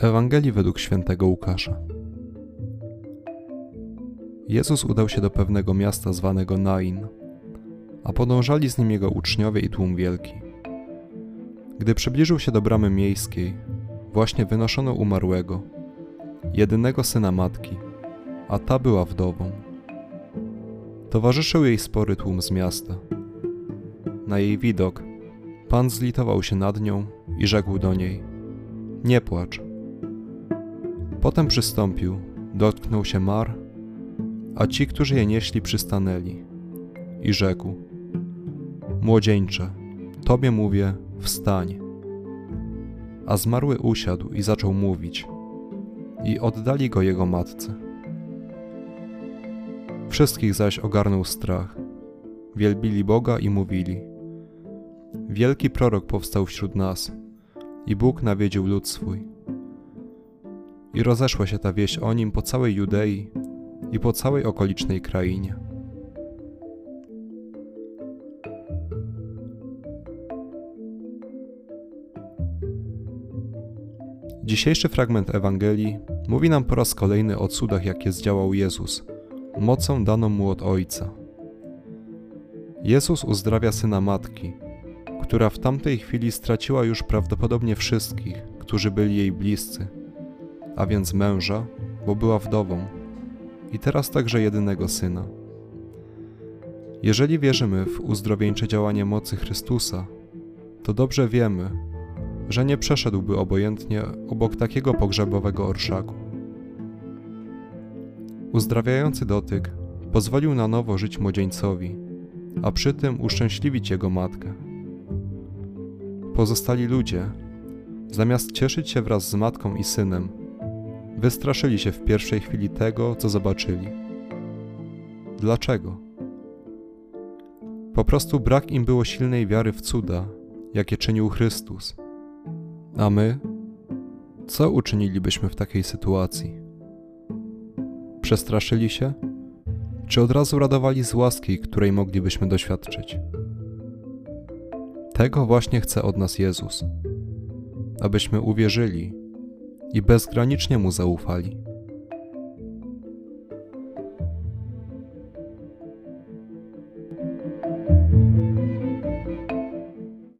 Ewangelii według świętego Łukasza. Jezus udał się do pewnego miasta zwanego Nain, a podążali z nim jego uczniowie i tłum wielki. Gdy przybliżył się do bramy miejskiej, właśnie wynoszono umarłego, jedynego syna matki, a ta była wdową. Towarzyszył jej spory tłum z miasta. Na jej widok Pan zlitował się nad nią i rzekł do niej: Nie płacz. Potem przystąpił, dotknął się mar, a ci, którzy je nieśli, przystanęli i rzekł: Młodzieńcze, tobie mówię, wstań. A zmarły usiadł i zaczął mówić, i oddali go jego matce. Wszystkich zaś ogarnął strach. Wielbili Boga i mówili: Wielki prorok powstał wśród nas, i Bóg nawiedził lud swój. I rozeszła się ta wieść o nim po całej Judei i po całej okolicznej krainie. Dzisiejszy fragment Ewangelii mówi nam po raz kolejny o cudach, jakie zdziałał Jezus, mocą daną mu od Ojca. Jezus uzdrawia syna matki, która w tamtej chwili straciła już prawdopodobnie wszystkich, którzy byli jej bliscy, a więc męża, bo była wdową, i teraz także jedynego syna. Jeżeli wierzymy w uzdrowieńcze działanie mocy Chrystusa, to dobrze wiemy, że nie przeszedłby obojętnie obok takiego pogrzebowego orszaku. Uzdrawiający dotyk pozwolił na nowo żyć młodzieńcowi, a przy tym uszczęśliwić jego matkę. Pozostali ludzie, zamiast cieszyć się wraz z matką i synem, wystraszyli się w pierwszej chwili tego, co zobaczyli. Dlaczego? Po prostu brak im było silnej wiary w cuda, jakie czynił Chrystus. A my? Co uczynilibyśmy w takiej sytuacji? Przestraszyli się? Czy od razu radowali z łaski, której moglibyśmy doświadczyć? Tego właśnie chce od nas Jezus, abyśmy uwierzyli i bezgranicznie Mu zaufali.